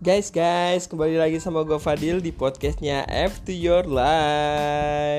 Guys, guys, kembali lagi sama gue Fadil di podcastnya F to Your Life.